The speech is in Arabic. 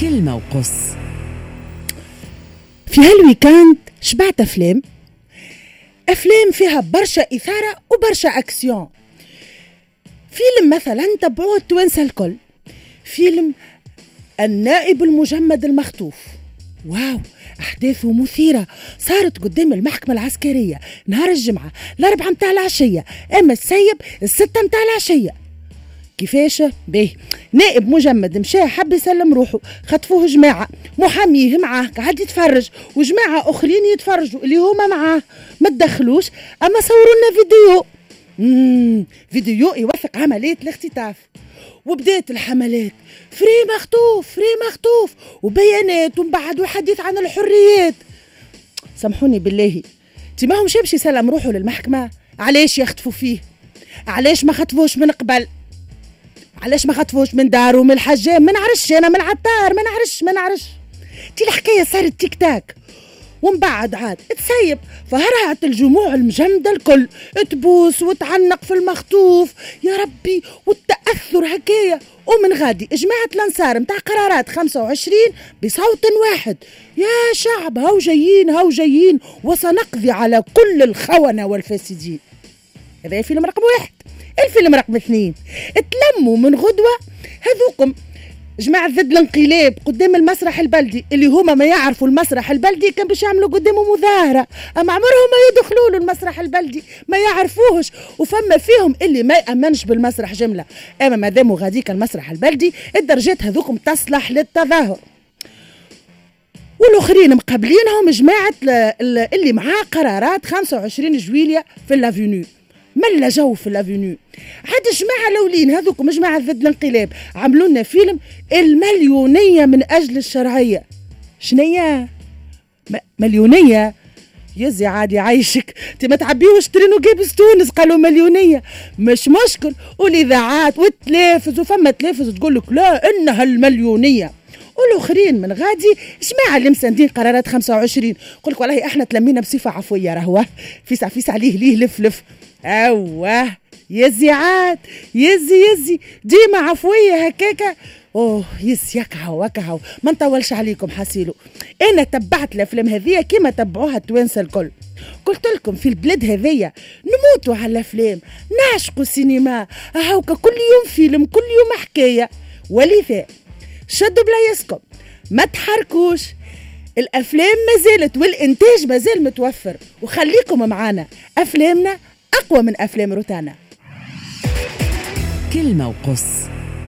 كلمة وقص. في هال week-end شبعت أفلام. أفلام فيها برشا إثارة وبرشا أكسيون. فيلم مثلا تبعوه التوانسه الكل. فيلم النائب المجمد المخطوف. واو أحداثه مثيرة. صارت قدام المحكمة العسكرية. نهار الجمعة الأربعة متاع العشية. أما السبت الستة متاع العشية. كيفاش؟ باهي. نائب مجمد مشى حب يسلم روحه خطفوه جماعة. محاميه معاه قاعد يتفرج وجماعة أخرين يتفرجوا اللي هما معاه. ما تدخلوش أما صوروا لنا فيديو. مم. فيديو يوثق عملية الاختطاف. وبدات الحملات. free مخطوف free مخطوف. وبيانات ومن بعد وحديث عن الحريات. سامحوني بالله. تي ما همش يمشي يسلم روحه للمحكمة. علاش يخطفوا فيه؟ علاش ما خطفوش من قبل؟ علاش ما خطفوش من دارو من الحجام ما نعرفش أنا من العطار ما نعرفش ما نعرفش. تي الحكاية صارت تيك تاك. ومن بعد عاد تسيب فهرعت الجموع المجمدة الكل. تبوس وتعنق في المخطوف. يا ربي والتأثر هكايا. ومن غادي جماعة الأنصار متاع قرارات 25 بصوت واحد. يا شعب هاو جايين هاو جايين. وسنقضي على كل الخونة والفاسدين. هذا فيلم رقم واحد. الفيلم رقم اثنين تلموا من غدوة هذوكم جماعة ضد الانقلاب قدام المسرح البلدي اللي هما ما يعرفوا المسرح البلدي كان باش يعملوا قدامه مظاهرة. أما عمرهم ما يدخلوا له المسرح البلدي ما يعرفوهش. وفما فيهم اللي ما يأمنش بالمسرح جملة. أما ما داموا غاديك المسرح البلدي الدرجات هذوكم تصلح للتظاهر. والآخرين مقابلينهم جماعة اللي معاه قرارات 25 جويليا في ال avenue ملا جو في ال avenue؟ عاد جماعة الأولين هذوك جماعة ضد الانقلاب عملوا لنا فيلم المليونية من أجل الشرعية. شنية؟ مليونية؟ يزي عادي عايشك. انت ما تعبيوش ترينو جيبس تونس قالوا مليونية. مش مشكل. والاذاعات والتلافز وفما تلافز تقول لك لا إنها المليونية. والاخرين من غادي. جماعة اللي مساندين قرارات 25 يقول لك والله إحنا تلمينا بصفة عفوية راهو فيس فيس عليه ليه لف لف. أوه. يزي عاد يزي يزي ديما عفوية هكاكا. أوه yes يكهو وكهو ما نطولش عليكم حسيلو أنا تبعت الأفلام هذيا كيما تبعوها التوانسه الكل. قلت لكم في البلاد هذيا نموتوا على الأفلام نعشقوا السينما. هاوكا كل يوم فيلم كل يوم حكاية. ولذا شدوا بلايصكم ما تحركوش. الأفلام ما زالت والإنتاج ما زال متوفر. وخليكم معانا. أفلامنا أقوى من أفلام روتانا. كلمة وقص.